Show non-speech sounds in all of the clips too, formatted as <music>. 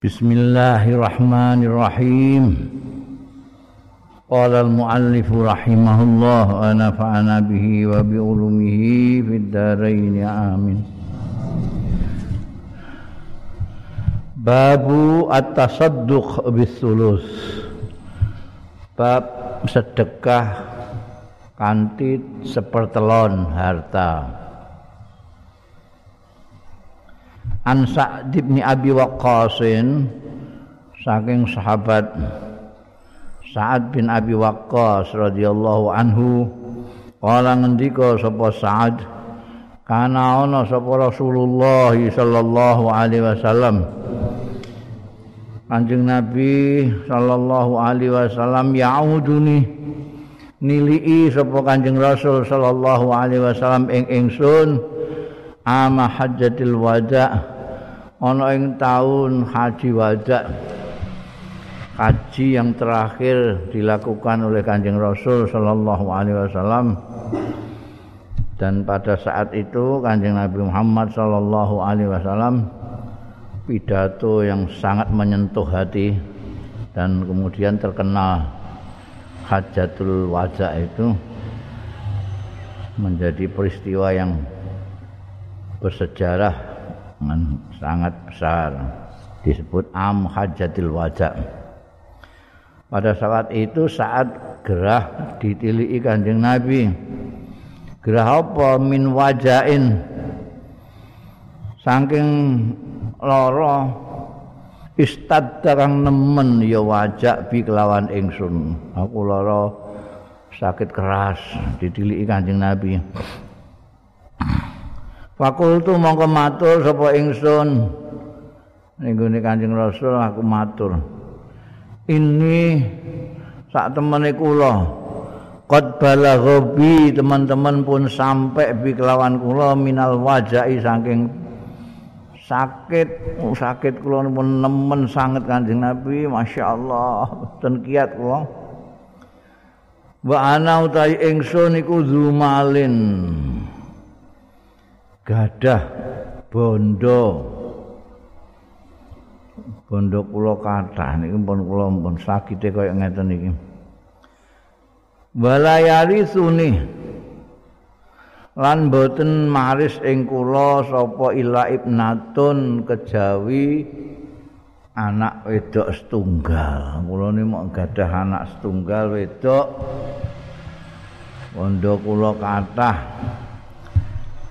Bismillahirrahmanirrahim. Qala al-muallif rahimahullah wa nafa'ana bihi wa bi ulumihi fid dharain amin. Babu at-tasadduq bis-sulus. Bab sedekah kanthi sepertelon harta. An Sa'd bin Abi Waqqasin saking sahabat Sa'ad bin Abi Waqqas radhiyallahu anhu kala ngendika sapa Sa'ad kana ana sapa Rasulullah sallallahu alaihi wasallam? Kanjeng Nabi sallallahu alaihi wasallam yauduni nilii sapa Kanjeng Rasul sallallahu alaihi wasallam ing ingsun ama hajjatil wada. Ana ing taun haji wada. Haji yang terakhir dilakukan oleh Kanjeng Rasul sallallahu alaihi wasallam. Dan pada saat itu Kanjeng Nabi Muhammad sallallahu alaihi wasallam pidato yang sangat menyentuh hati dan kemudian terkenal hajatul wada itu menjadi peristiwa yang bersejarah sangat besar disebut Am Hajatil Wajah. Pada saat itu saat gerah ditiliki Kanjeng Nabi. Gerah apa min wajain saking lara istad terang nemen ya wajah bi kelawan ingsun. Aku lara sakit keras ditiliki Kanjeng Nabi. Fakultu mongko matur sapa ingsun. Ning gone Kanjeng Rasul aku matur. Ini sak temene kula. Qad balaghobi teman-teman pun sampai bi kelawan kula minal wajai saking sakit. Oh, sakit kula pun nemen sanget Kanjeng Nabi masyaallah ten kiat kula. Wa ana utahi ingsun iku zumalin gadah bondo. Bondo kula kathah niki pun kula pun sakite kaya ngeten iki walayari suni lan boten maris ing kula sapa ila ibnatun kejawi anak wedok setunggal. Kula niki mok gadah anak setunggal wedok. Bondo kula kathah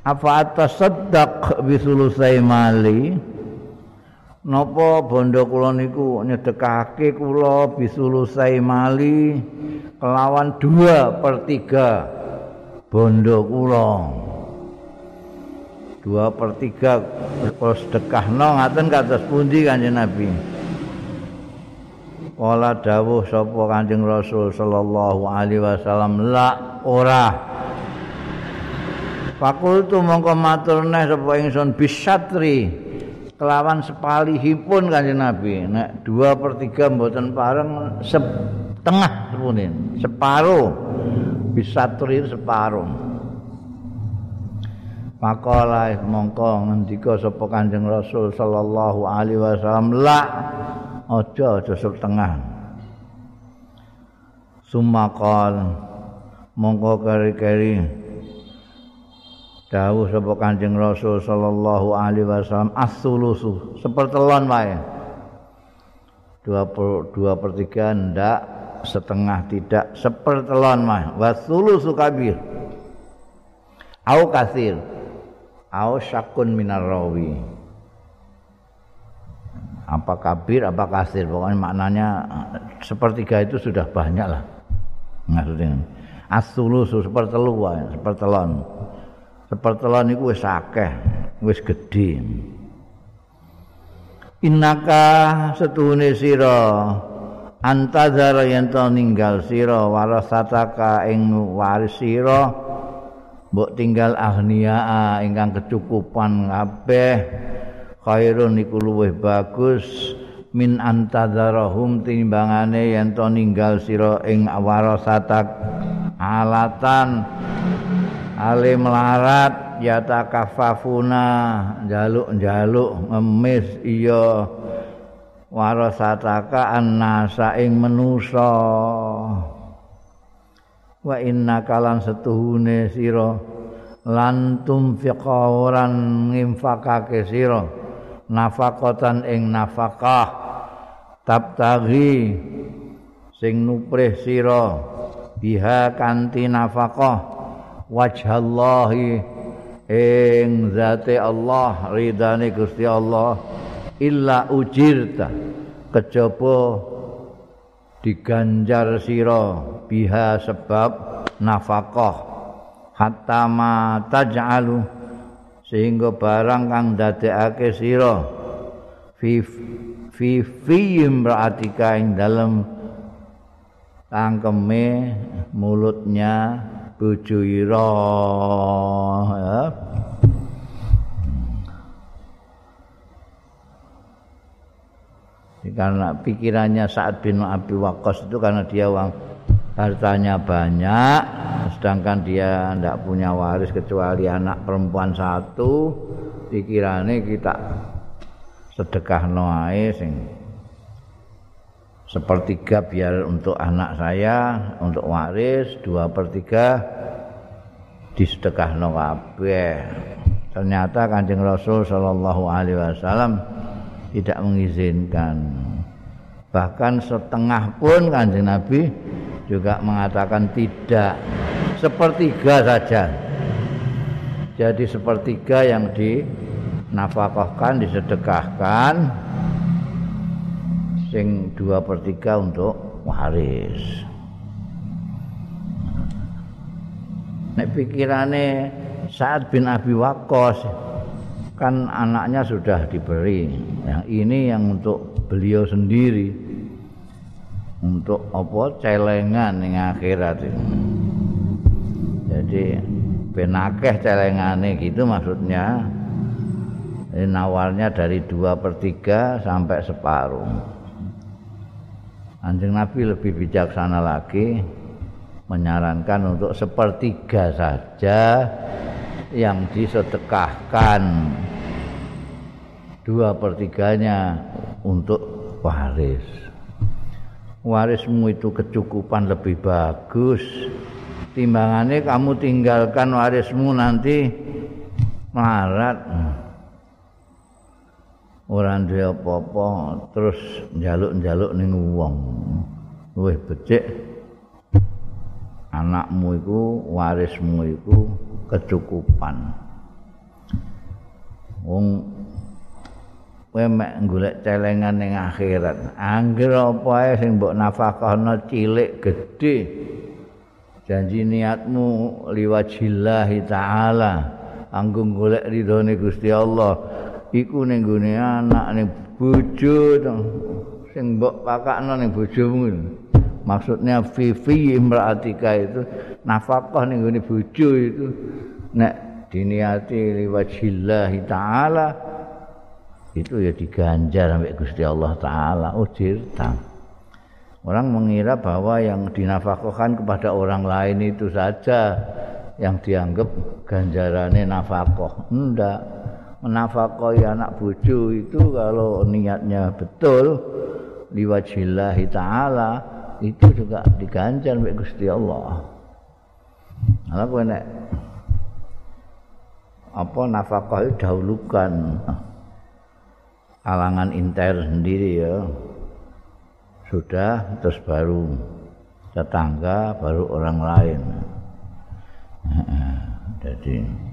apa atas sedak bisulusai mali? Napa bondo kula niku nyedekake kula bisulusai mali kelawan dua per tiga bondo kula? Dua per tiga kalau sedekah no ngaten kata pundi kanjeng nabi? Kala dawuh sapa Kanjeng Rasul sallallahu alaihi wasallam la ora Fakultu mongko matur neh sapa ingsun bisatri kelawan sepalihipun kanjeng Nabi. Nek 2 per 3 mboten pareng setengah sepunin, separuh. Bisatri separuh. Pakola mongko ngendika sapa Kanjeng Rasul sallallahu alaihi wasallam la aja aja setengah. Sumakal mongko kari-kari dawuh sapa Kanjeng Rasul sallallahu alaihi wasallam as-sulusu. Sepertelon wae. Dua per, dua per tiga ndak setengah tidak. Sepertelon mah wasulusu kabir. Au kasir au syakun minar rawi. Apa kabir apa kasir pokoknya maknanya sepertiga itu sudah banyak lah maksudnya as-sulusu sepertelu wae sepertelon sepertelon iku wis akeh, wis gedhe. Innaka setuhune sira antazara yen to ninggal sira warasataka ing waris sira mbok tinggal ahniaa ingkang kecukupan kabeh khairun iku luwih bagus min antazarahum timbangane yen to ninggal sira ing warasatak alatan ale melarat yata kafafuna jaluk jaluk ngemis iya. Warasataka annasa ing manusa wa inna kalan setuhune sira. Lan tumfiqa oran nginfakake sira. Nafaqatan ing nafakah tabtaghi sing nuprih sira. Biha kanthi nafaqah wajhallahi ing zate Allah ridane Gusti Allah illa ujirta kejaba diganjar sira biha sebab nafkah hatta ma taj'alu sehingga barang kang dadekake sira fi fi fi dalem tangkeme mulutnya bojo ira ya karena pikirannya saat bin Abi Waqqas itu karena dia uang hartanya banyak sedangkan dia tidak punya waris kecuali anak perempuan satu pikirannya kita sedekah noai sing sepertiga biar untuk anak saya untuk waris dua per tiga disedekah ternyata kanjeng Rasul Shallallahu Alaihi Wasallam tidak mengizinkan. Bahkan setengah pun kanjeng Nabi juga mengatakan tidak. Sepertiga saja. Jadi sepertiga yang dinafkahkan, disedekahkan. Sing dua per tiga untuk waris. Nek pikirannya saat bin Abi Waqqas kan anaknya sudah diberi. Yang ini yang untuk beliau sendiri. Untuk apa? Celengan yang akhirat ini. jadi benakeh celengane gitu maksudnya. Ini nawarnya dari dua per tiga sampai separuh anjing Nabi lebih bijaksana lagi menyarankan untuk sepertiga saja yang disedekahkan. Dua pertiganya untuk waris. Warismu itu kecukupan lebih bagus. Timbangannya kamu tinggalkan warismu nanti melarat orang dia apa-apa terus njaluk-njaluk ning wong luwih becik anakmu iku warismu iku kecukupan. Wong kowe mek golek celengan ning akhirat. Angger apa ae sing mbok nafkahno cilik gedhe. Janji niatmu liwajillahi taala. Anggo golek ridhone Gusti Allah. Iku ning gone anak ning bojo sing mbok pakakno ning bojomu. Maksudnya fifi imraatika itu nafkah ning gone bojo itu nek diniati liwajillah taala itu ya diganjar sampai Gusti Allah taala ujirta. Orang mengira bahwa yang dinafkahkan kepada orang lain itu saja yang dianggap ganjarannya nafkah. Enggak. Menafkahi anak bojo itu kalau niatnya betul liwajillah taala itu juga diganjar oleh Gusti Allah. Ala kowe nek apa nafkah dahulukan kalangan inter sendiri ya. Sudah terus baru tetangga, baru orang lain. Jadi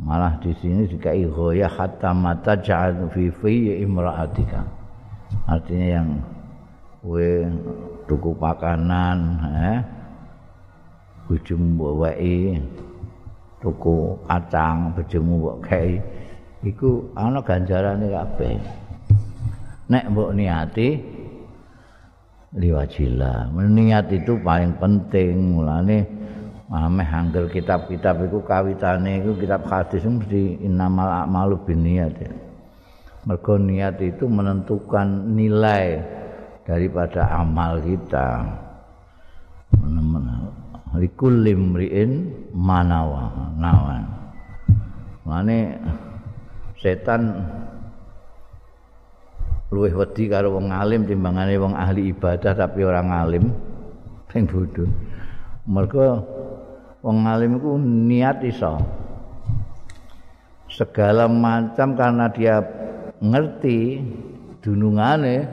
malah di sini dikai ghoya hatta mata fi fi imra'atika. Artinya yang kowe tuku pakanan eh mbok wae tuku kacang mbok kei iku ana ganjarane kabeh. Nek mbok niati liwajila niat itu paling penting. Mulane ameh angger kitab-kitab iku kawitane iku kitab hadis mesti innamal a'malu binniyat ya. mergo niat itu menentukan nilai daripada amal kita. Likul limriin manawa nawa. Mane setan luwih wedi karo wong alim timbangane wong ahli ibadah tapi orang alim sing bodho. Mergo wong alim iku niat iso segala macam karena dia ngerti dunungane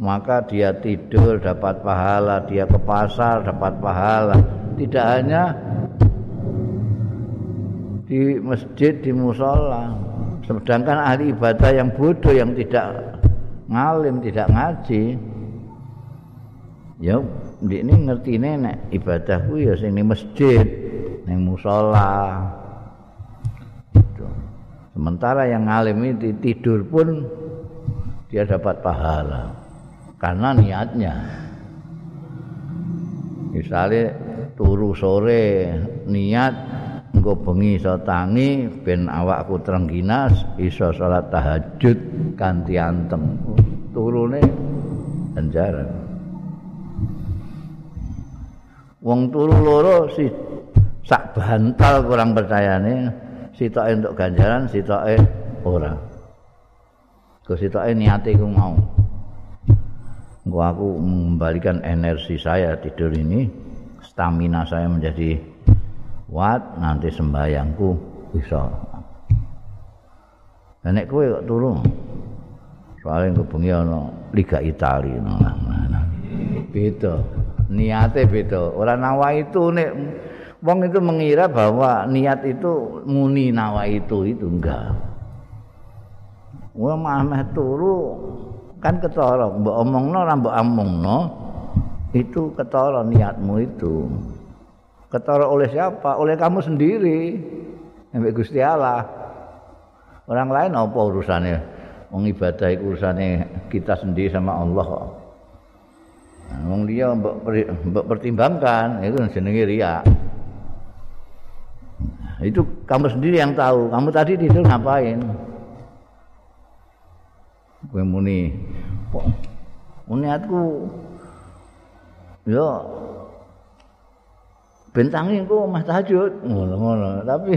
maka dia tidur dapat pahala, dia ke pasar dapat pahala. Tidak hanya di masjid, di musola. Sedangkan ahli ibadah yang bodoh yang tidak ngalim, tidak ngaji, ya ini ngerti nek ibadahku ya sing masjid, ning musola. Sementara yang ngalim ini tidur pun dia dapat pahala karena niatnya. Misalnya turu sore niat engko bengi iso tangi ben awakku trengginas iso salat tahajud kanthi anteng. Turune ganjaran. Wong turu loro si sak bantal kurang percayane sitoke untuk ganjaran sitoke ora. Kok sitoke niate ku mau. Engko aku mengembalikan energi saya tidur ini, stamina saya menjadi kuat, nanti sembayangku bisa. Dan nek kowe kok turu. Soale engko bengi ana Liga Italia nah, nah, Beda. Niate beda. Ora nawa itu nek wong itu mengira bahwa niat itu muni nawa itu itu enggak. Wong mah turu kan ketara. Mbok omongno ora mbok amungno itu ketara niatmu itu. Ketara oleh siapa? Oleh kamu sendiri. Sampai Gusti Allah. Orang lain apa urusannya wong ibadah itu urusannya kita sendiri sama Allah wong dia mbok, mbok pertimbangkan itu jenenge riya. Itu kamu sendiri yang tahu. Kamu tadi tidur ngapain? Kowe muni niatku ya bentangi engko mah tahajud. Ngono-ngono. Tapi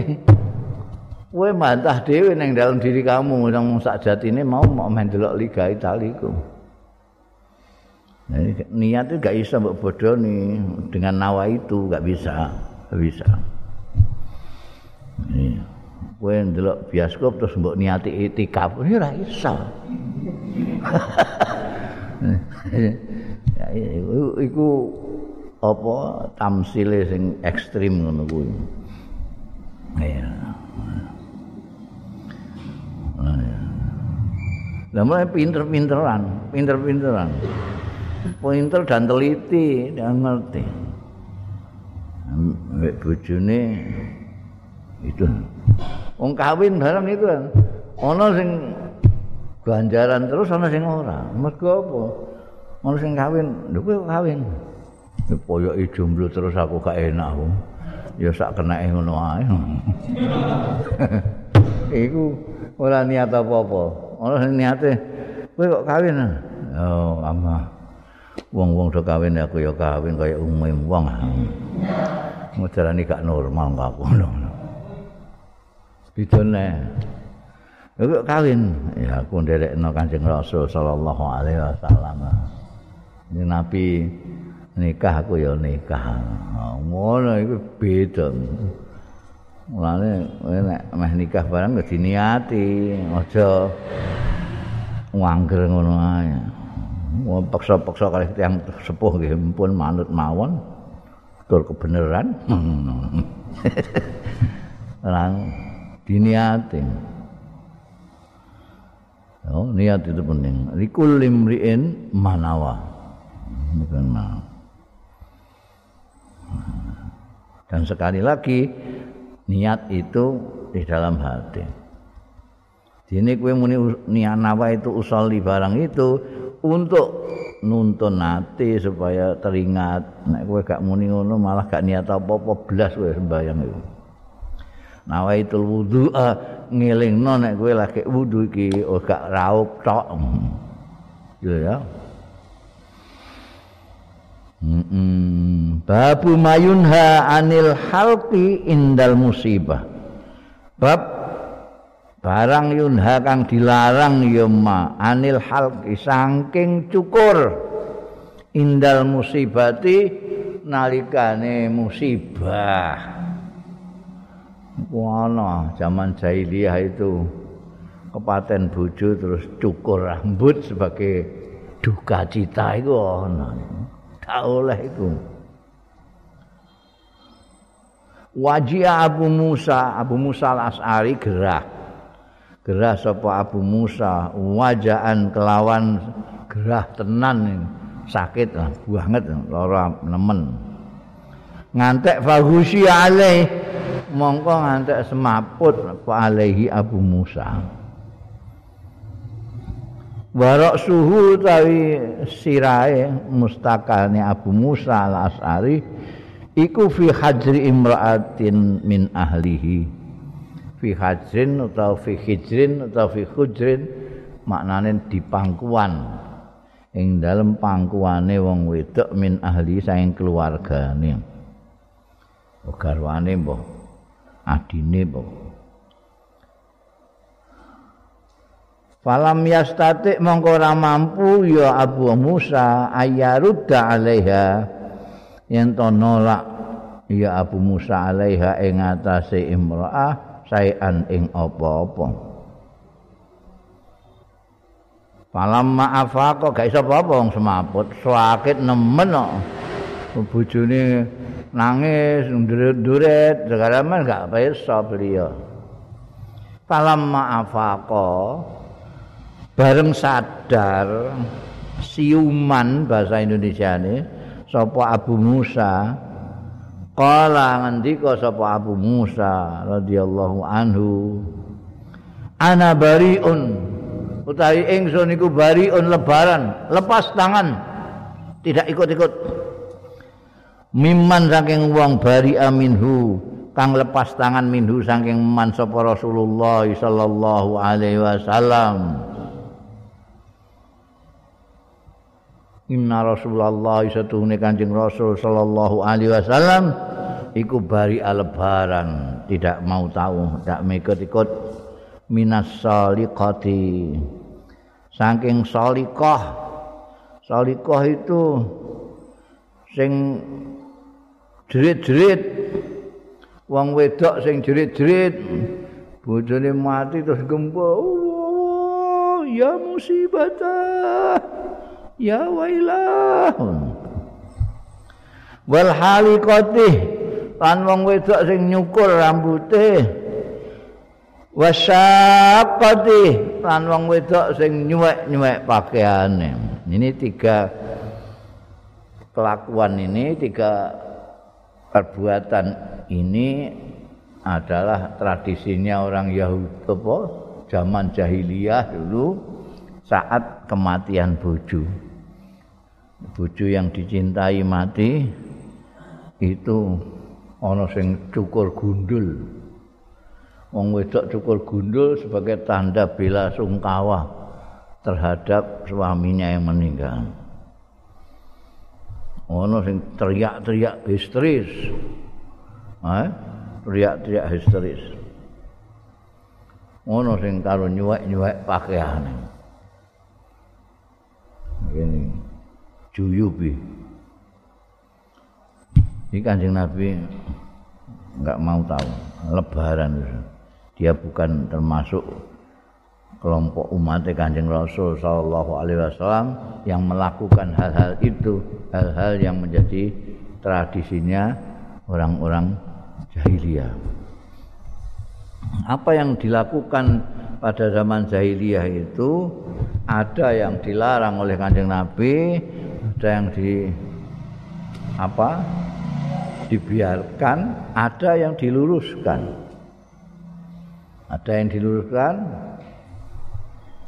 kowe mantah dhewe ning dalam diri kamu nang sakjatine mau mau main delok liga Italia iku niat itu gak bisa mbok bodoni dengan nawa itu gak bisa gak bisa. Iya. Kowe ndelok bioskop terus mbok niati itikaf ora iso. <laughs> Ya iku, apa tamsile sing ekstrim ngono kuwi. Ya Lah mulai pinter-pinteran, pinter-pinteran. Pinter dan teliti dan ngerti. Mbak bojone itu. Wong kawin bareng itu kan. Ana sing ganjaran terus ana sing ora. Mergo apa? Ana sing kawin, lho kowe kawin. Ya poyoke jomblo terus aku gak enak aku. Ya sak kenake ngono ae. <laughs> Iku ora niat apa-apa. Ana sing niate kowe kok kawin. Oh, ama. Wong-wong do kawin aku ya kawin kaya umum wong. Modelane gak normal kok ngono. Bidone. Kok kawin? Ya aku nderekno Kanjeng Rasul sallallahu alaihi wasallam. Ini Nabi nikah aku ya nikah. Ngono iku beda. Mulane nek meh nikah barang kudu diniati, aja ngangger ngono ae. Paksa-paksa kalih tiyang sepuh nggih pun manut mawon. Tur kebenaran. <laughs> Lang diniati. Oh, niat itu penting. Likul limriin manawa. Dan sekali lagi niat itu di dalam hati. Dini kue muni niat nawa itu usolli barang itu untuk nuntun hati supaya teringat. Nek kue gak muni ngono malah gak niat apa-apa belas kue sembahyang itu. nawaitul wudu ngelingno nek kowe lagi wudu iki oh gak raup tok ya Mm Babu mayunha anil halqi indal musibah. Bab barang yunha kang dilarang ya ma anil halqi saking cukur. Indal musibati nalikane musibah. Ana zaman jahiliyah itu kepaten bojo terus cukur rambut sebagai duka cita itu ana. Tak oleh itu Wajia Abu Musa, Abu Musa al-As'ari gerah. Gerah sapa Abu Musa wajaan kelawan gerah tenan sakit lah banget lara nemen. Ngantek fahusi alaih mongko ngantek semaput alaihi Abu Musa. Warok suhu tawi sirai mustakane Abu Musa al-As'ari iku fi hajri imra'atin min ahlihi fi hajrin atau fi hijrin atau fi hujrin maknane di pangkuan ing dalem pangkuane wong wedok min ahli saing keluargane. Garwane mbah adine mbah. Falam yastati mongko ora mampu ya Abu Musa ayarudda alaiha. Yen to nolak ya Abu Musa alaiha ing atase imraah saean ing apa-apa. Falam ma'afa kok gak iso apa-apa wong semaput, sakit nemen kok. Bojone nangis nduret-nduret, segala gak iso beliau. Falam ma'afa bareng sadar siuman bahasa Indonesia ini sapa Abu Musa Qala ngendika sapa Abu Musa radhiyallahu anhu? Ana bariun. Utawi ingsun iku bariun lebaran lepas tangan. Tidak ikut-ikut. Mimman saking wong bari aminhu kang lepas tangan minhu saking man sapa Rasulullah sallallahu alaihi wasallam Inna Rasulullah satuhune Kanjeng Rasul sallallahu alaihi wasallam. Iku bari lebaran, tidak mau tahu, tidak mengikut-ikut minas saliqati. Saking salikoh. Salikoh itu sing jerit-jerit. Wong wedok sing jerit-jerit. Bojone mati terus gempa. Oh, ya musibah ya wailah. Wal haliqati lan wong wedok sing nyukur rambuté wasyaqati lan wong wedok sing nyuwek-nyuwek pakaiane. Ini tiga kelakuan ini tiga perbuatan ini adalah tradisinya orang Yahudi apa? Zaman jahiliyah dulu saat kematian bojo. bojo yang dicintai mati itu ana sing cukur gundul. Wong wedok cukur gundul sebagai tanda bela sungkawa terhadap suaminya yang meninggal. Ana sing teriak-teriak histeris. Eh? Teriak-teriak histeris. Ana sing karo nyuwek-nyuwek pakaiane ini. Juyubi. Ini kanjeng Nabi nggak mau tahu. Lebaran dia bukan termasuk kelompok umat kanjeng Rasul Shallallahu Alaihi Wasallam yang melakukan hal-hal itu hal-hal yang menjadi tradisinya orang-orang jahiliyah. Apa yang dilakukan pada zaman jahiliyah itu ada yang dilarang oleh kanjeng Nabi ada yang di apa dibiarkan ada yang diluruskan. Ada yang diluruskan.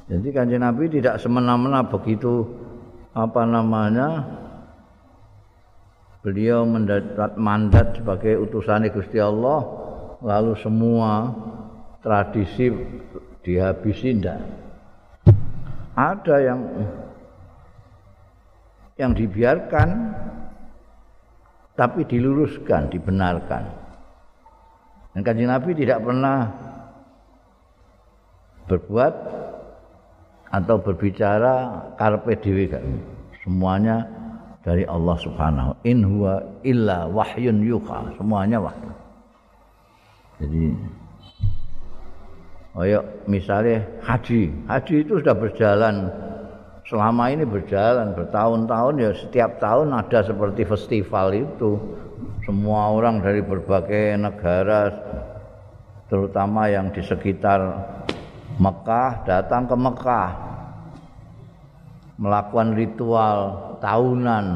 Jadi kanjeng Nabi tidak semena-mena begitu apa namanya beliau mendapat mandat sebagai utusan Gusti Allah lalu semua tradisi dihabisi ndak? Ada yang yang dibiarkan tapi diluruskan, dibenarkan. Dan kanjeng Nabi tidak pernah berbuat atau berbicara karpe dhewe semuanya dari Allah Subhanahu in huwa illa wahyun yuha. Semuanya wahyu. Jadi ayo misalnya haji. Haji itu sudah berjalan. Selama ini berjalan bertahun-tahun ya setiap tahun ada seperti festival itu. Semua orang dari berbagai negara terutama yang di sekitar Mekah datang ke Mekah. Melakukan ritual tahunan.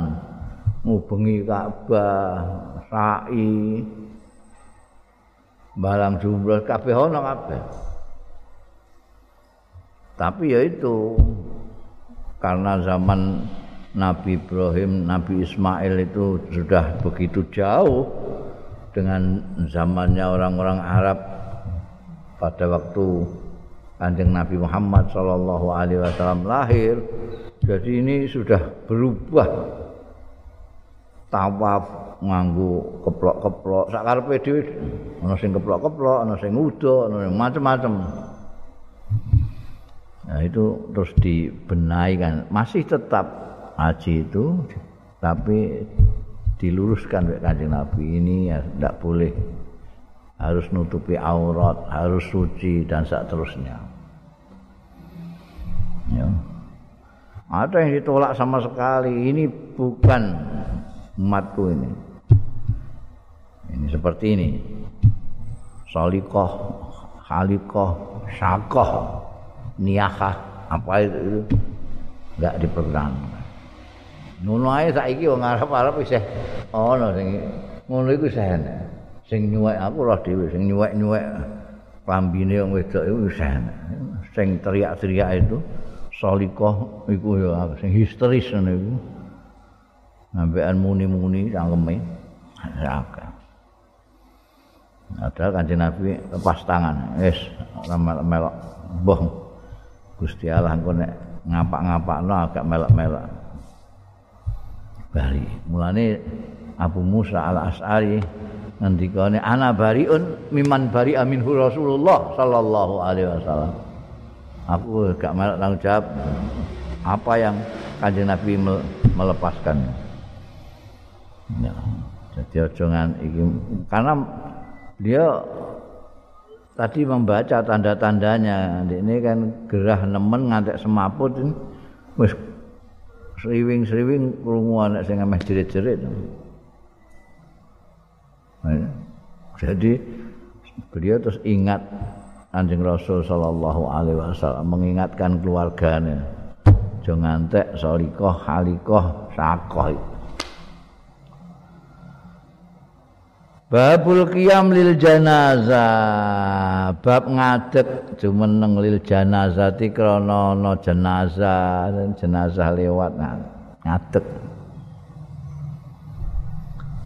Ngubengi Ka'bah sa'i. Balang jumlah kabeh ono kabeh tapi ya itu karena zaman Nabi Ibrahim, Nabi Ismail itu sudah begitu jauh dengan zamannya orang-orang Arab pada waktu Kanjeng Nabi Muhammad Shallallahu Alaihi Wasallam lahir. Jadi ini sudah berubah tawaf nganggu keplok-keplok sakarepe dhewe ana sing keplok-keplok ana sing udo ana macam-macam Nah itu terus dibenahi kan. Masih tetap haji itu tapi diluruskan oleh kanjeng Nabi ini ya tidak boleh. Harus nutupi aurat harus suci dan seterusnya. Ya. ada yang ditolak sama sekali ini bukan umatku ini. Ini seperti ini. Salikoh halikoh syakoh niyahah apa itu, enggak diperkenankan. Ngono ae saiki wong Arab-Arab wis ana sing ngono iku wis Sing nyuwek aku roh dhewe sing nyuwek-nyuwek klambine wong wedok iku wis Sing teriak-teriak itu salikoh iku ya sing histeris ngono iku. Nambekan muni-muni cangkeme. Akeh. Ada kanjeng Nabi lepas tangan, wis melok boh. Gusti Allah engko nek ngapak-ngapakno agak melak-melak. Bali. Mulane Abu Musa Al-Asy'ari ngendikane ana bariun miman bari aminhu Rasulullah sallallahu alaihi wasallam. Aku gak melak tanggung jawab apa yang Kanjeng Nabi melepaskan. Ya. Jadi ojo iki karena dia tadi membaca tanda-tandanya. Ini kan gerah nemen ngantek semaput wis sriwing-sriwing krungu anak sing ameh jerit-jerit. Jadi beliau terus ingat Anjing Rasul sallallahu alaihi wasallam mengingatkan keluarganya. Jangan ngantek salikoh halikoh sakoh Babul qiyam lil janazah. Bab ngadeg jumeneng lil janazati krana ana jenazah, jenazah lewat ngadeg.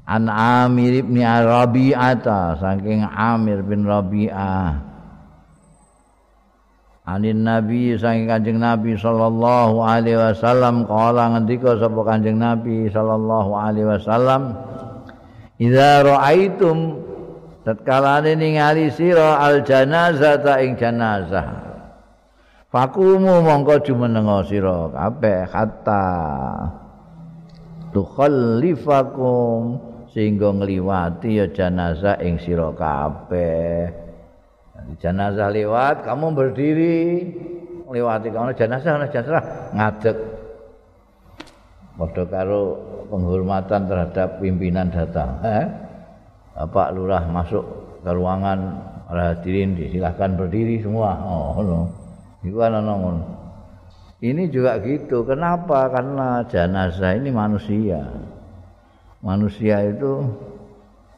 An Amir bin Rabi'ah saking Amir bin Rabi'ah. Anin Nabi saking Kanjeng Nabi sallallahu alaihi wasallam kala ngendika sapa Kanjeng Nabi sallallahu alaihi wasallam Idza ra'aitum tatkala ningali sira al janazah ing janazah. Fakumu mongko jumenenga sira kabeh hatta tukhallifakum sehingga ngliwati ya janazah ing sira kabeh. Janazah lewat, kamu berdiri lewati kamu jenazah ana jenazah ngadeg. Padha karo penghormatan terhadap pimpinan datang. Eh? Bapak lurah masuk ke ruangan hadirin disilahkan berdiri semua. Oh, no. Itu kan Ini juga gitu. Kenapa? Karena jenazah ini manusia. Manusia itu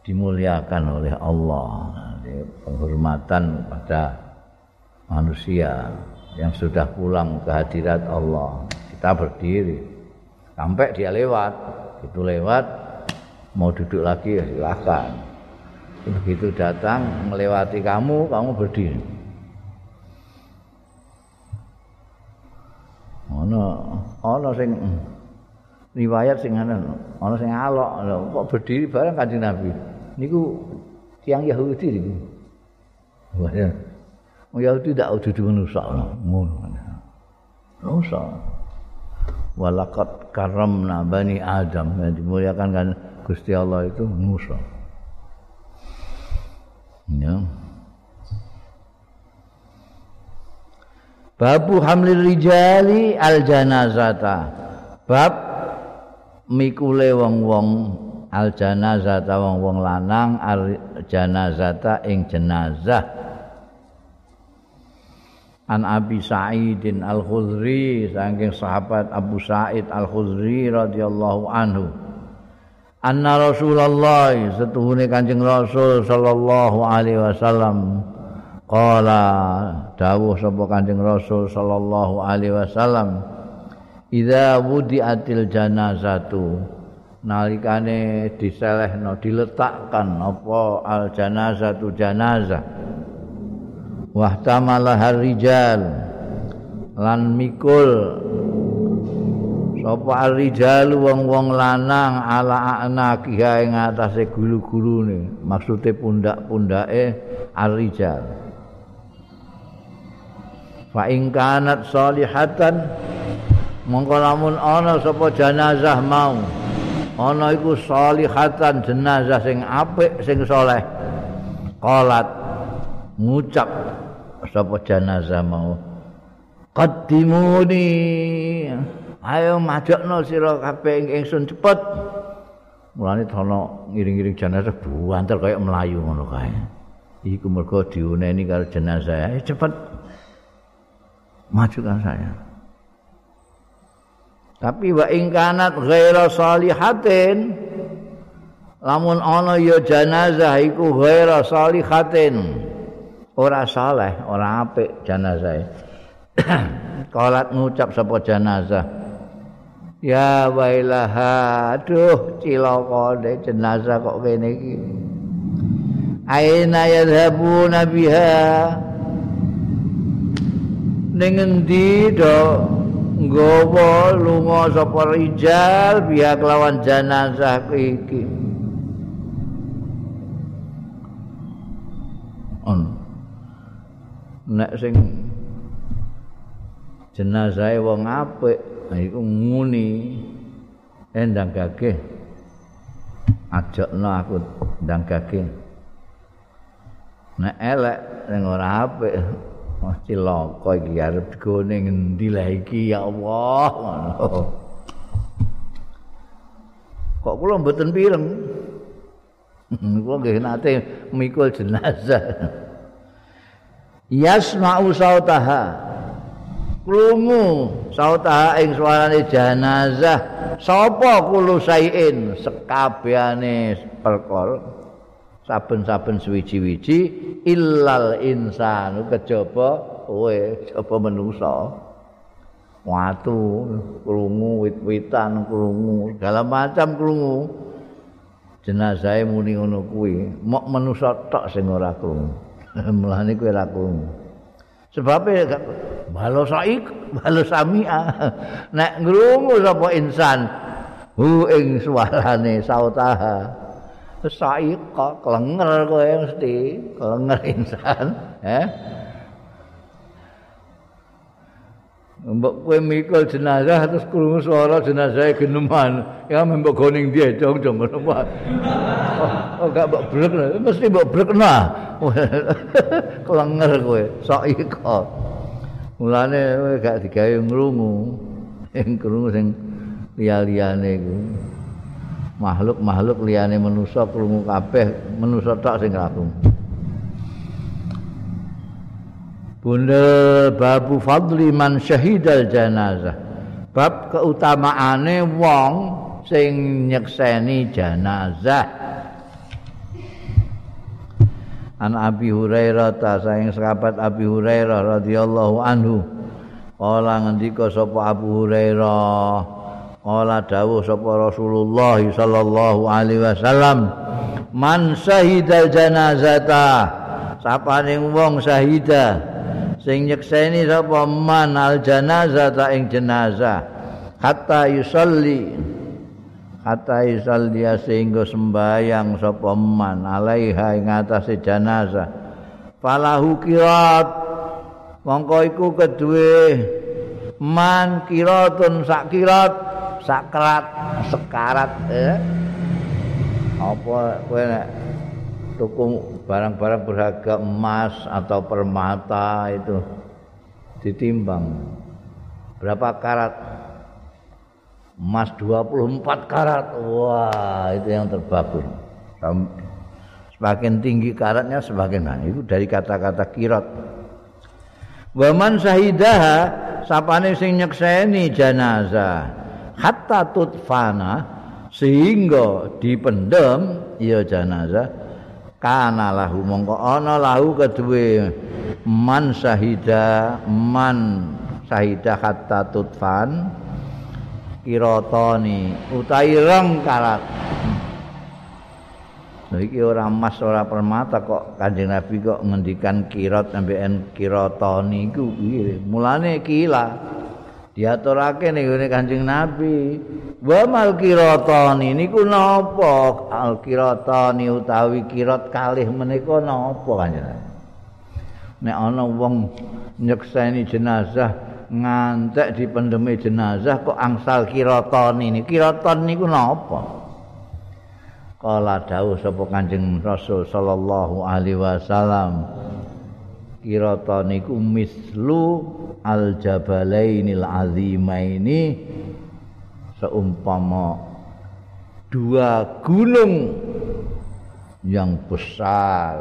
dimuliakan oleh Allah. Penghormatan pada manusia yang sudah pulang ke hadirat Allah. Kita berdiri. Sampai dia lewat. Itu lewat mau duduk lagi ya silakan. Begitu datang melewati kamu kamu berdiri. Ono ono sing riwayat sing ana ono sing alok kok berdiri bareng kanjeng Nabi? Niku tiang Yahudi niku. Ya tidak dudu manusa ngono. Manusa walaqad karamna bani adam yang dimuliakan kan Gusti Allah itu manusa ya Babu hamlil rijali al janazata. Bab mikule wong-wong al janazata wong-wong lanang al janazata ing jenazah. An Abi Sa'idin Al-Khudri saking sahabat Abu Sa'id Al-Khudri radhiyallahu anhu. Anna Rasulullah setuhune Kanjeng Rasul sallallahu alaihi wasallam Qala dawuh sapa Kanjeng Rasul sallallahu alaihi wasallam Idza wudi'atil janazatu nalikane diselehno diletakkan apa al janazatu janazah wahtamala rijal lan mikul. Sapa rijal wong-wong lanang ala anakiha ing atase gulu-gulune maksude pundak-pundake ar-rijal. Fa ing kanat salihatan mongko lamun ana sapa jenazah mau. Ana iku salihatan jenazah sing apik sing saleh qalat ngucap sapa jenazah mau? Qaddimuni. Ayo majakno sira kabeh ingsun cepet. Mulane ana ngiring-ngiring jenazah buantel kaya melayu ngono kae. Iku mergo diuneni karo jenazah. Ayo cepet. Majukan saya. Tapi wa ingkanat ghaira salihatin lamun ana ya jenazah iku ghaira salihatin ora saleh, ora apik jenazah. <clears throat> Kalat ngucap sapa jenazah. Ya wailaha, aduh cilaka jenazah kok kene iki. Aina yadhabuna biha? ning endi do nggawa lunga sapa rijal biya kelawan jenazah iki on nek sing jenazah wong apik iku nguni endang gageh ajakno aku ndang gageh nek elek ning ora apik Wah cilaka iki arep digone ngendi lah iki ya Allah Kok kula mboten pireng. <laughs> kula nggih nate mikul jenazah. Yasma'u sautaha. Krungu sautaha ing suarane jenazah. Sapa kulo sayin sekabehane perkara. Saben-saben suwiji-wiji illal insanu kejaba kowe coba menungsa. Watu krungu wit-witan krungu segala macam krungu. Jenazah muni ngono kuwi. Mok menungsa tok sing ora krungu <laughs> mulane kowe ora krungu sebab balo saik balo samia. <laughs> Nek ngrungu sapa insan hu ing suarane sautaha. Saik kok klenger kowe mesti klenger insan <laughs> eh Mbok kowe mikul jenazah terus krungu suara jenazah geneman. Ya mbok goning dia jong jong ngono wae oh, gak mbok brek mesti mbok brek nah. <laughs> Klenger kowe saik kok mulane kowe gak digawe ngrungu. Sing krungu sing liya-liyane iku. Makhluk-makhluk liyane manusa krungu kabeh manusa tok sing krungu Bunda babu fadli man syahidal janazah. Bab keutamaane wong sing nyekseni janazah. An Abi Hurairah ta saing sahabat Abi Hurairah radhiyallahu anhu. Kala ngendika sapa Abu Hurairah? Kala dawuh sapa Rasulullah sallallahu alaihi wasallam man syahidal janazata sapane wong syahida sing nyekseni sapa? Man al janazata ing jenazah. Hatta yusalli. Hatta yusalli sehingga sembayang sapa man alaiha ing atase jenazah. Falahu kirat. Mongko iku kedue man kiratun sak kirat sakrat sekarat eh. Apa kowe tuku barang-barang berharga emas atau permata itu ditimbang. Berapa karat? Emas 24 karat. Wah itu yang terbagus. Semakin tinggi karatnya semakin nah, itu dari kata-kata kirat waman sahidaha sapane sing nyekseni jenazah. Hatta tutfana sehingga dipendem ya jenazah kana lahu. Mongko ana lahu kedue man sahida man sahida hatta tutfan kirotoni utai rong karat. Nah, iki ora emas ora permata kok Kanjeng Nabi kok ngendikan sampean kirotoni iku. Piye? Mulane kila diaturake ning gone Kanjeng Nabi. Wa mal kirotoni niku napa? Al kirotoni utawi kirot kalih menika napa Kanjeng Nabi? Nek ana wong nyekseni jenazah ngantek di jenazah kok angsal kiraton ini kiraton niku napa? Kala dawuh sapa kanjeng rasul sallallahu alaihi wasallam niku mislu al jabalainil azimaini seumpama dua gunung yang besar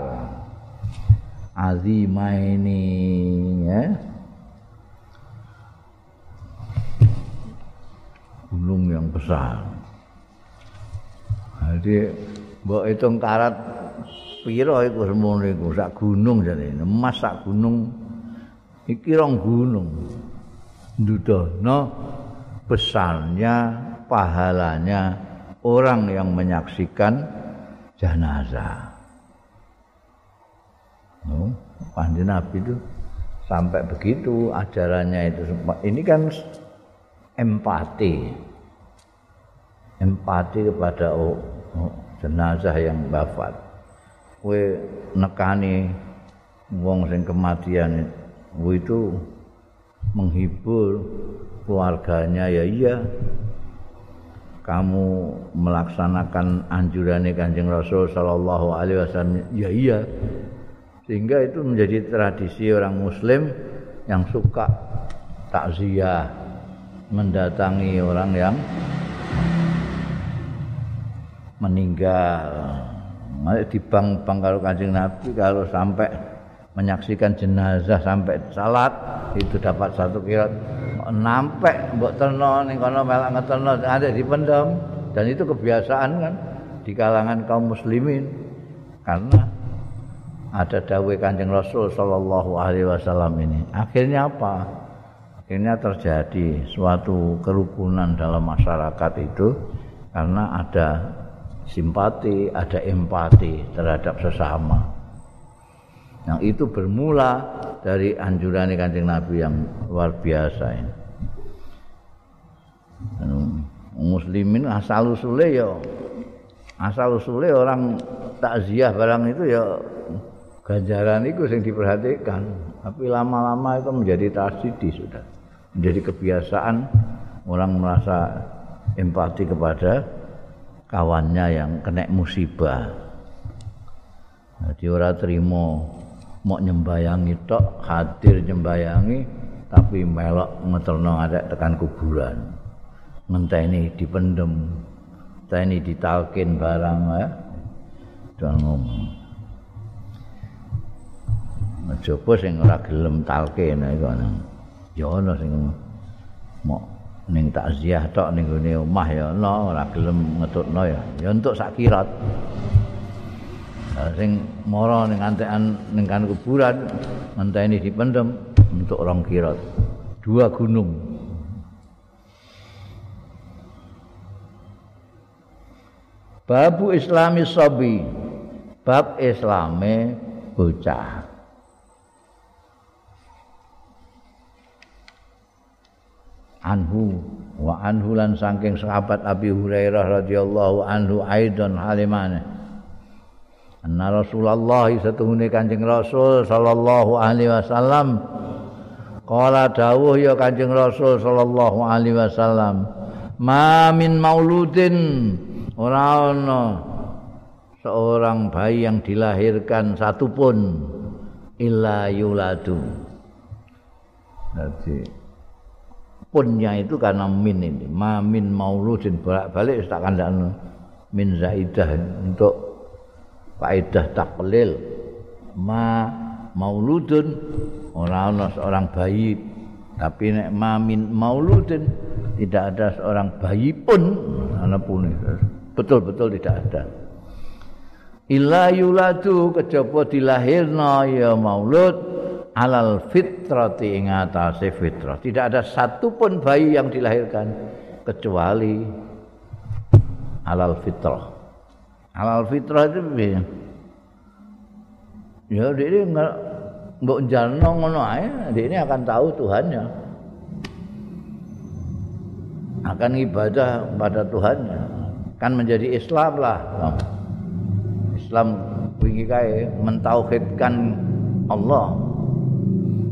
azimaini ya gunung yang besar. Jadi mbok hitung karat piro iku semono iku sak gunung jane. Emas sak gunung iki rong gunung. Ndudono besarnya pahalanya orang yang menyaksikan jenazah. No, Nabi itu sampai begitu ajarannya itu. Ini kan empati empati kepada oh, oh, jenazah yang wafat kowe nekani wong sing kematian itu menghibur keluarganya ya iya kamu melaksanakan anjuran Kanjeng Rasul sallallahu alaihi wasallam ya iya sehingga itu menjadi tradisi orang muslim yang suka takziah mendatangi orang yang meninggal. Mari di bang-bang kalau kancing Nabi kalau sampai menyaksikan jenazah sampai salat itu dapat satu kirat. Nampek mbok terno ning kono melak ngeterno ada di pendem dan itu kebiasaan kan di kalangan kaum muslimin. Karena ada dawai kanjeng Rasul Shallallahu Alaihi Wasallam ini. Akhirnya apa? Akhirnya terjadi suatu kerukunan dalam masyarakat itu karena ada simpati, ada empati terhadap sesama. Yang itu bermula dari anjuran kanjeng Nabi yang luar biasa ini. Muslimin asal usule ya asal usule orang takziah barang itu ya ganjaran itu yang diperhatikan. Tapi lama-lama itu menjadi tradisi sudah. menjadi kebiasaan orang merasa empati kepada kawannya yang kena musibah. Jadi orang terima mau nyembayangi tok hadir nyembayangi tapi melok ngeterno ada tekan kuburan. Ngenteni dipendem ngenteni ditalkin barang ya. Jangan ngomong. Coba sing ora gelem talkin iku ya ana sing mok ning takziah tok ning gone omah ya ana ora gelem ngetutno ya. Ya entuk sak kirat. Sing mara ning antekan ning kan kuburan ngenteni dipendem untuk rong kirat. Dua gunung. Babu Islami Sobi. Bab Islame bocah anhu wa anhu lan saking sahabat Abi Hurairah radhiyallahu anhu aidon halimane. Anna Rasulullah satuhune Kanjeng Rasul sallallahu alaihi wasallam. Kala dawuh ya Kanjeng Rasul sallallahu alaihi wasallam, "Ma min mauludin. Ora ana seorang bayi yang dilahirkan satupun illa yuladu." Jadi punnya itu karena min ini, ma min mauludin bolak-balik tak kandakno min zaidah untuk faedah taklil. Ma mauludun ora ana seorang bayi. Tapi nek mamin mauludin tidak ada seorang bayi pun ana pun betul-betul tidak ada. Illa yuladu kejaba dilahirna ya maulud alal fitrati ing atase fitrah. Tidak ada satu pun bayi yang dilahirkan kecuali alal fitrah. Alal fitrah itu ya dia enggak mbok jalno ngono ae. Ini akan tahu Tuhannya. Akan ibadah pada Tuhannya. Kan menjadi Islam lah. Islam wingi kae mentauhidkan Allah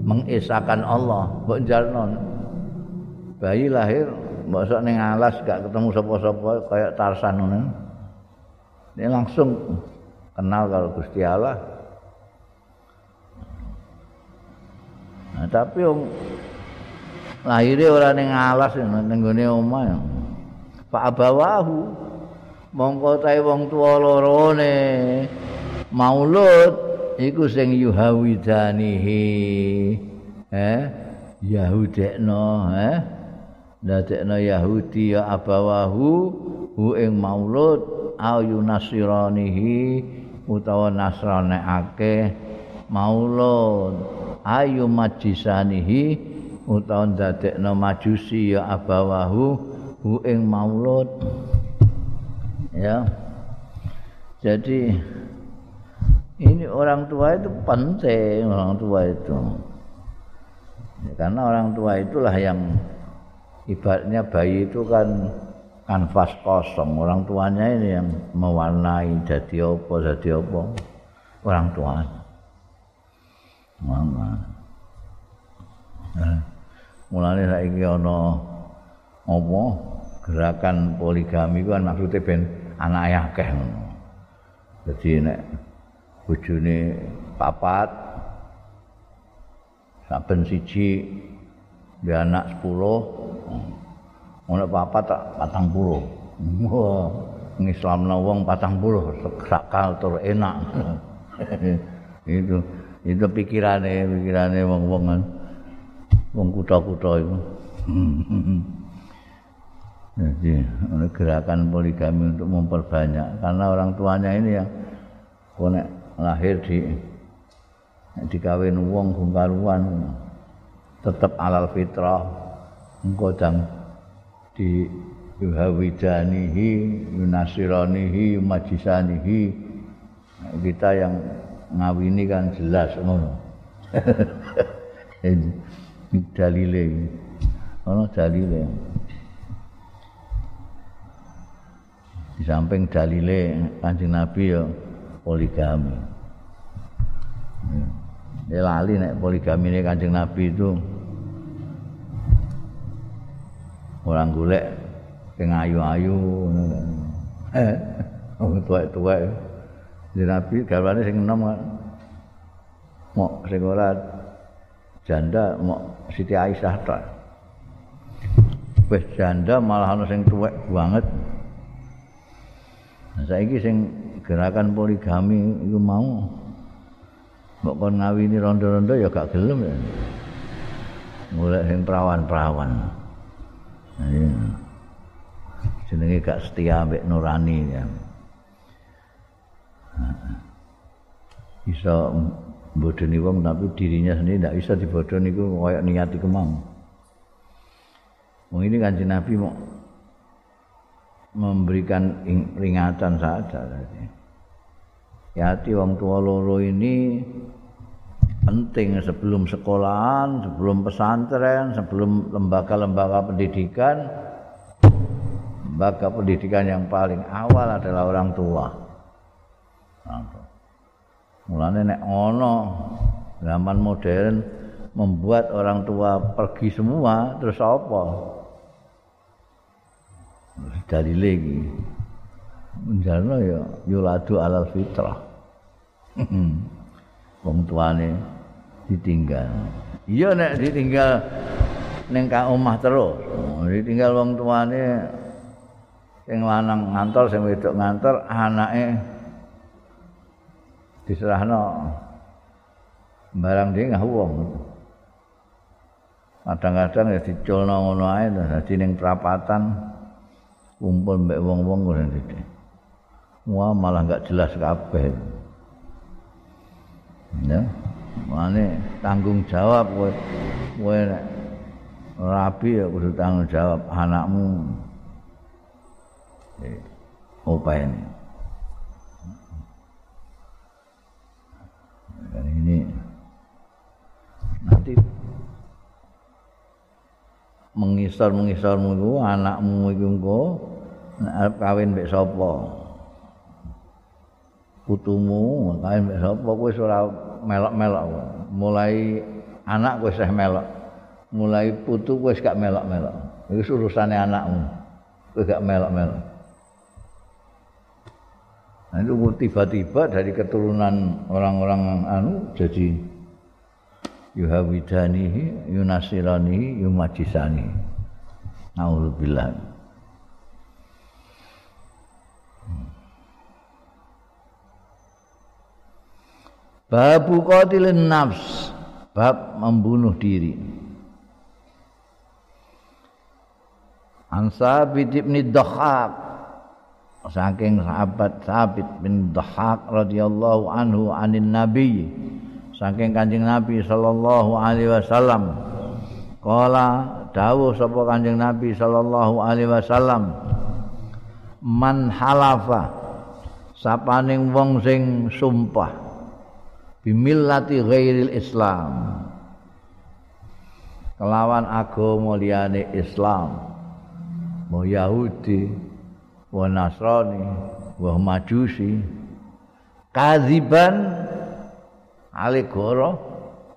mengesahkan Allah. Mbok jalno bayi lahir mbok sok ning alas gak ketemu sapa-sapa kayak Tarsan ngono. Ini langsung kenal kalau Gusti Allah. Nah, tapi wong lahire ora ning alas ning gone omah. Pak abawahu mongko tae wong tuwa lorone maulud iku sing yuhawidanihi. Eh? Yahudekno eh? Dadekno yahudi ya abawahu hu ing maulud ayu nasiranihi utawa nasrane akeh maulud. Ayu majisanihi utawa ndadekno majusi ya abawahu hu ing maulud. Ya. Jadi ini orang tua itu penting orang tua itu. Ya, karena orang tua itulah yang ibaratnya bayi itu kan kanvas kosong. Orang tuanya ini yang mewarnai jadi apa jadi apa? Orang tuanya. Mama. Nah, mulane saiki ana apa? Gerakan poligami kan maksude ben anake akeh ngono. Dadi nek bojone papat saben siji dia anak 10 ono papat tak 40. Wah, ngislamna wong 40 sakal tur enak. <laughs> itu itu pikirane pikirane wong-wong wong kutha-kutha itu <laughs> jadi gerakan poligami untuk memperbanyak. Karena orang tuanya ini yang konek lahir di dikawin wong gungkaruan tetap alal fitrah engkau dan di yuhawidanihi yunasiranihi majisanihi kita yang ngawini kan jelas ngono. <laughs> Dalile. Ono dalile. Di samping dalile Kanjeng Nabi ya poligami. Ya lali nek poligami ini Kanjeng Nabi itu orang golek sing ayu-ayu ngono. <laughs> Eh, tuwek-tuwek. Di Nabi garwane sing enom kan. Mok sing ora janda mok Siti Aisyah tok. Wis janda malah ana sing tuwek banget. Nah saiki sing gerakan poligami iku mau mbok kon ngawini rondo-rondo ya gak gelem ya. Mulai sing perawan-perawan. Jenenge gak setia mbek nurani ya. bisa bodoni wong tapi dirinya sendiri tidak bisa dibodoni itu kayak niat itu mau Wong ini kan Nabi mau memberikan peringatan saja tadi. Hati wong tua loro ini penting sebelum sekolahan, sebelum pesantren, sebelum lembaga-lembaga pendidikan. Lembaga pendidikan yang paling awal adalah orang tua. Mulane nek ana zaman modern membuat orang tua pergi semua terus apa dari lagi. Menjalno ya yuladu alal fitrah. Wong tuane ditinggal. Iya nek ditinggal ning ka omah terus. Ditinggal wong tuane sing lanang ngantor sing wedok ngantor anake diserahno. Barang dia nggak wong. Kadang-kadang ya diculno ngono ae dadi ning perapatan kumpul mbek wong-wong ngono iki Wah malah nggak jelas kabeh. Ya. Mane tanggung jawab kowe kowe rapi ya kudu tanggung jawab anakmu. Eh, apa ini? Dan ini nanti mengisor-mengisor mu anakmu iku engko arep kawin mbek sapa? putumu kae mbek sapa? Kowe ora melok-melok. Mulai anak kowe wis melok. Mulai putu kowe gak melok-melok. Iki urusane anakmu kowe gak melok-melok. Nah itu tiba-tiba dari keturunan orang-orang anu jadi yuhawidanihi yunasiranihi yumajisani Alhamdulillah. Babu qatilin nafs, bab membunuh diri. An Sabit bin Dhahak. Saking sahabat Sabit bin Dhahak radhiyallahu anhu anin Nabi. Saking Kanjeng Nabi sallallahu alaihi wasallam. Kala dawuh sapa Kanjeng Nabi sallallahu alaihi wasallam? Man halafa. Sapaning wong sing sumpah bimillati ghairil Islam. Kelawan agama liyane Islam. Mau Yahudi wa Nasrani wa Majusi. Kaziban alegoro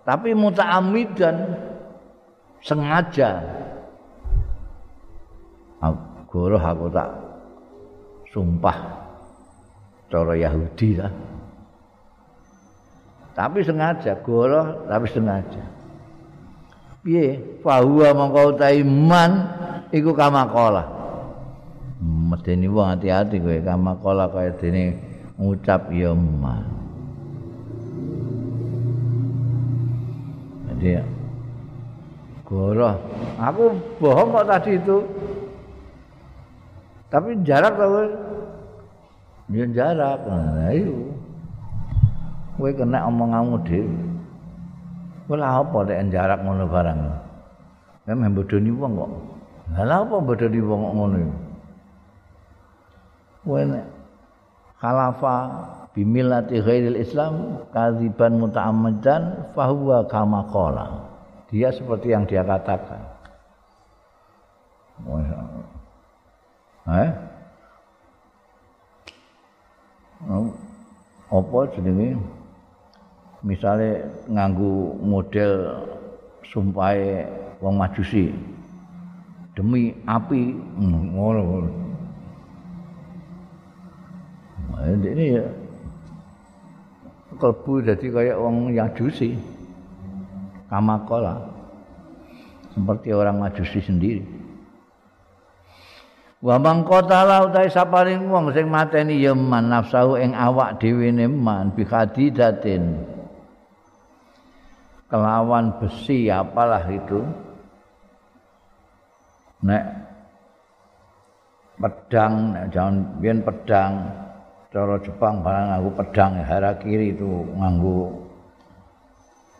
tapi muta'amidan sengaja. Goro aku tak sumpah cara Yahudi lah tapi sengaja goroh tapi sengaja. Piye? Fahuwa mongko iman iku kamakola. Medeni wong hati-hati kowe kamakola kaya dene ngucap ya man. Jadi goroh. Aku bohong kok tadi itu. Tapi jarak tau dia jarak. Nah itu kowe kena omonganmu dhewe. Kowe lha apa nek jarak ngono barang. Meh bodoni wong kok. Lha apa bodoni wong kok ngono? Kowe nek khalafa bimillati ghairil Islam kadziban muta'ammidan fahuwa kama qala. Dia seperti yang dia katakan. Allah. Eh? Oh, apa jenenge? Misale nganggo model sumpahe wong majusi. Demi api ngono nah, ini ya kalbu jadi kayak wong majusi. Kamakola. Seperti orang majusi sendiri. Wa mangkotala utahe saparing wong sing mateni ya man nafsahu ing awak dhewe ne man bi khadidatin kelawan besi apalah itu. Nek pedang nek jangan biyen pedang cara Jepang barang nganggo pedang harakiri itu nganggo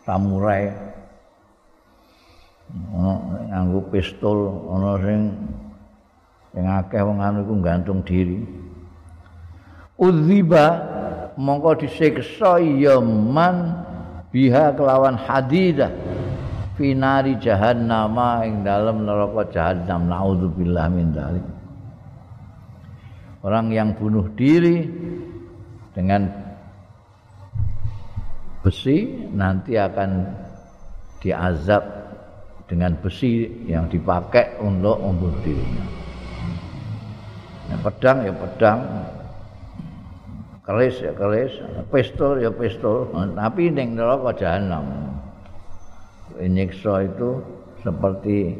samurai. Ono nganggo pistol ono sing sing akeh wong anu iku gantung diri. Udziba mongko disiksa ya man biha kelawan hadidah. Finari jahannama ing dalam neraka jahannam. Naudzubillah min dzalik orang yang bunuh diri dengan besi nanti akan diazab dengan besi yang dipakai untuk membunuh dirinya. Ya, pedang ya pedang, keris ya keris, pistol ya pistol, tapi ning neraka jahanam. Nyiksa itu seperti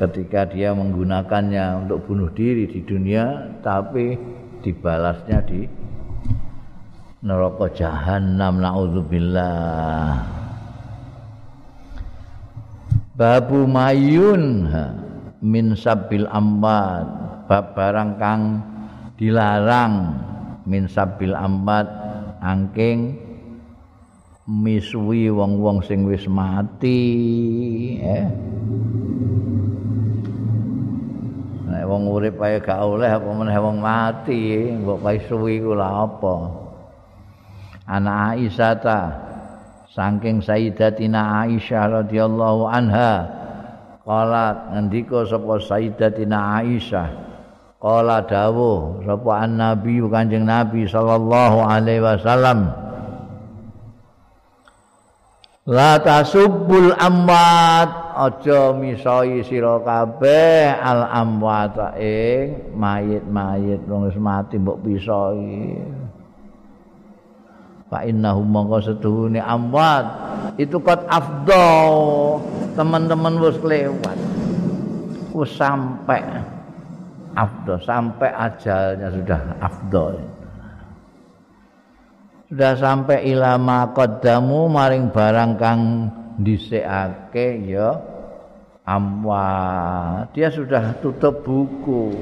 ketika dia menggunakannya untuk bunuh diri di dunia tapi dibalasnya di neraka jahanam. Naudzubillah. Babu mayun min sabil ambat bab barang kang dilarang min sabil ambat angking miswi wong-wong sing wis mati eh. Nek wong urip ae gak oleh apa meneh wong mati? Mbok pae suwi ku lha apa? Ana Aisyah ta saking Sayyidatina Aisyah radhiyallahu anha qala ngendika sapa Sayyidatina Aisyah qala dawuh sapa an-nabi Kanjeng Nabi sallallahu alaihi wasallam? La tasubbul amwat. Aja misoi sira kabeh al amwat ing mayit-mayit wong wis mati mbok pisoi. fa innahum mongko setuhune amwat. Itu kot afdal teman-teman wis lewat wis sampai afdal sampai ajalnya sudah afdal sudah sampai ilama qaddamu maring barang kang dhisikake ya amwat. Dia sudah tutup buku.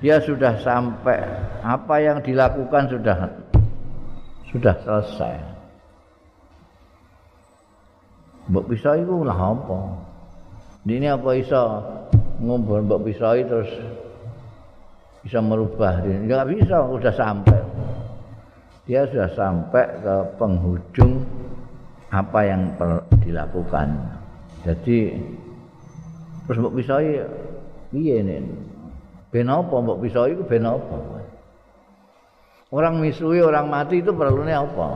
Dia sudah sampai apa yang dilakukan sudah sudah selesai. Mbok pisau itu lah apa? Ini apa iso? Ngobrol mbok pisau terus bisa merubah ini? Enggak bisa, sudah sampai. Dia sudah sampai ke penghujung apa yang dilakukan. Jadi terus mbok pisau piye ini? Ben apa mbok pisau itu ben apa? Orang misui orang mati itu perlunya apa?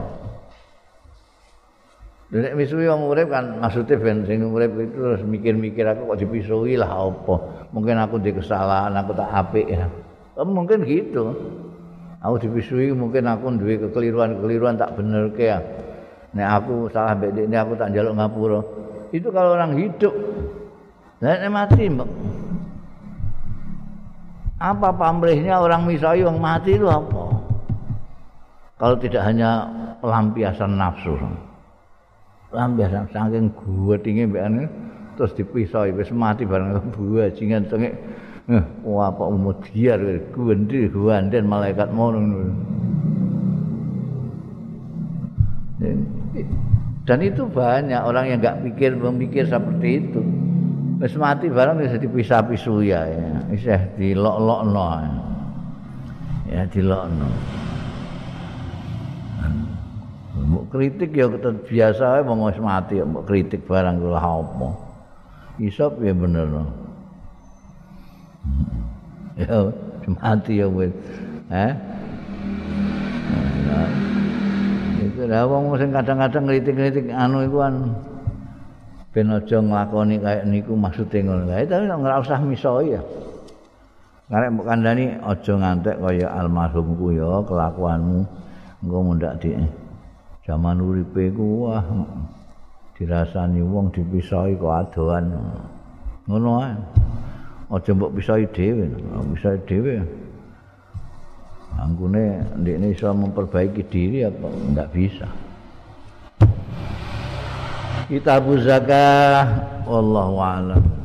Nek misui orang urip kan maksudnya ben sing urip itu terus mikir-mikir aku kok dipisui lah apa? Mungkin aku di kesalahan, aku tak apik ya. Mungkin gitu. Aku dipisui mungkin aku duwe kekeliruan-kekeliruan tak bener ke ya. Nek aku salah mbek ini aku tak njaluk ngapura. Itu kalau orang hidup. Nek mati mbak. Apa pamrihnya orang misai yang mati itu apa? kalau tidak hanya pelampiasan nafsu pelampiasan saking gue tinggi mbak terus dipisah wis mati bareng buah jingan tengek eh, wah apa umur diar gue ndi gue anden malaikat mau dan itu banyak orang yang nggak pikir memikir seperti itu. Wis mati bareng bisa dipisah-pisu ya. Ya bisa dilok-lokno ya. Dilokno. Mbok kritik ya biasa wae wong wis mati ya mbok kritik barang kula apa. Iso piye bener no ya mati ya wis eh itu lah wong sing kadang-kadang kritik-kritik anu iku kan ben aja nglakoni kaya niku maksude ngono kae tapi ora usah miso ya Karek mbok kandhani aja ngantek kaya almarhumku ya kelakuanmu engko mundak di Zaman uripe ku wah dirasani wong dipisahi kok adoan. Ngono ae. Aja mbok pisahi dhewe, pisahi dhewe. Anggune ndekne iso memperbaiki diri apa enggak bisa. Kitab zakah wallahu a'lam.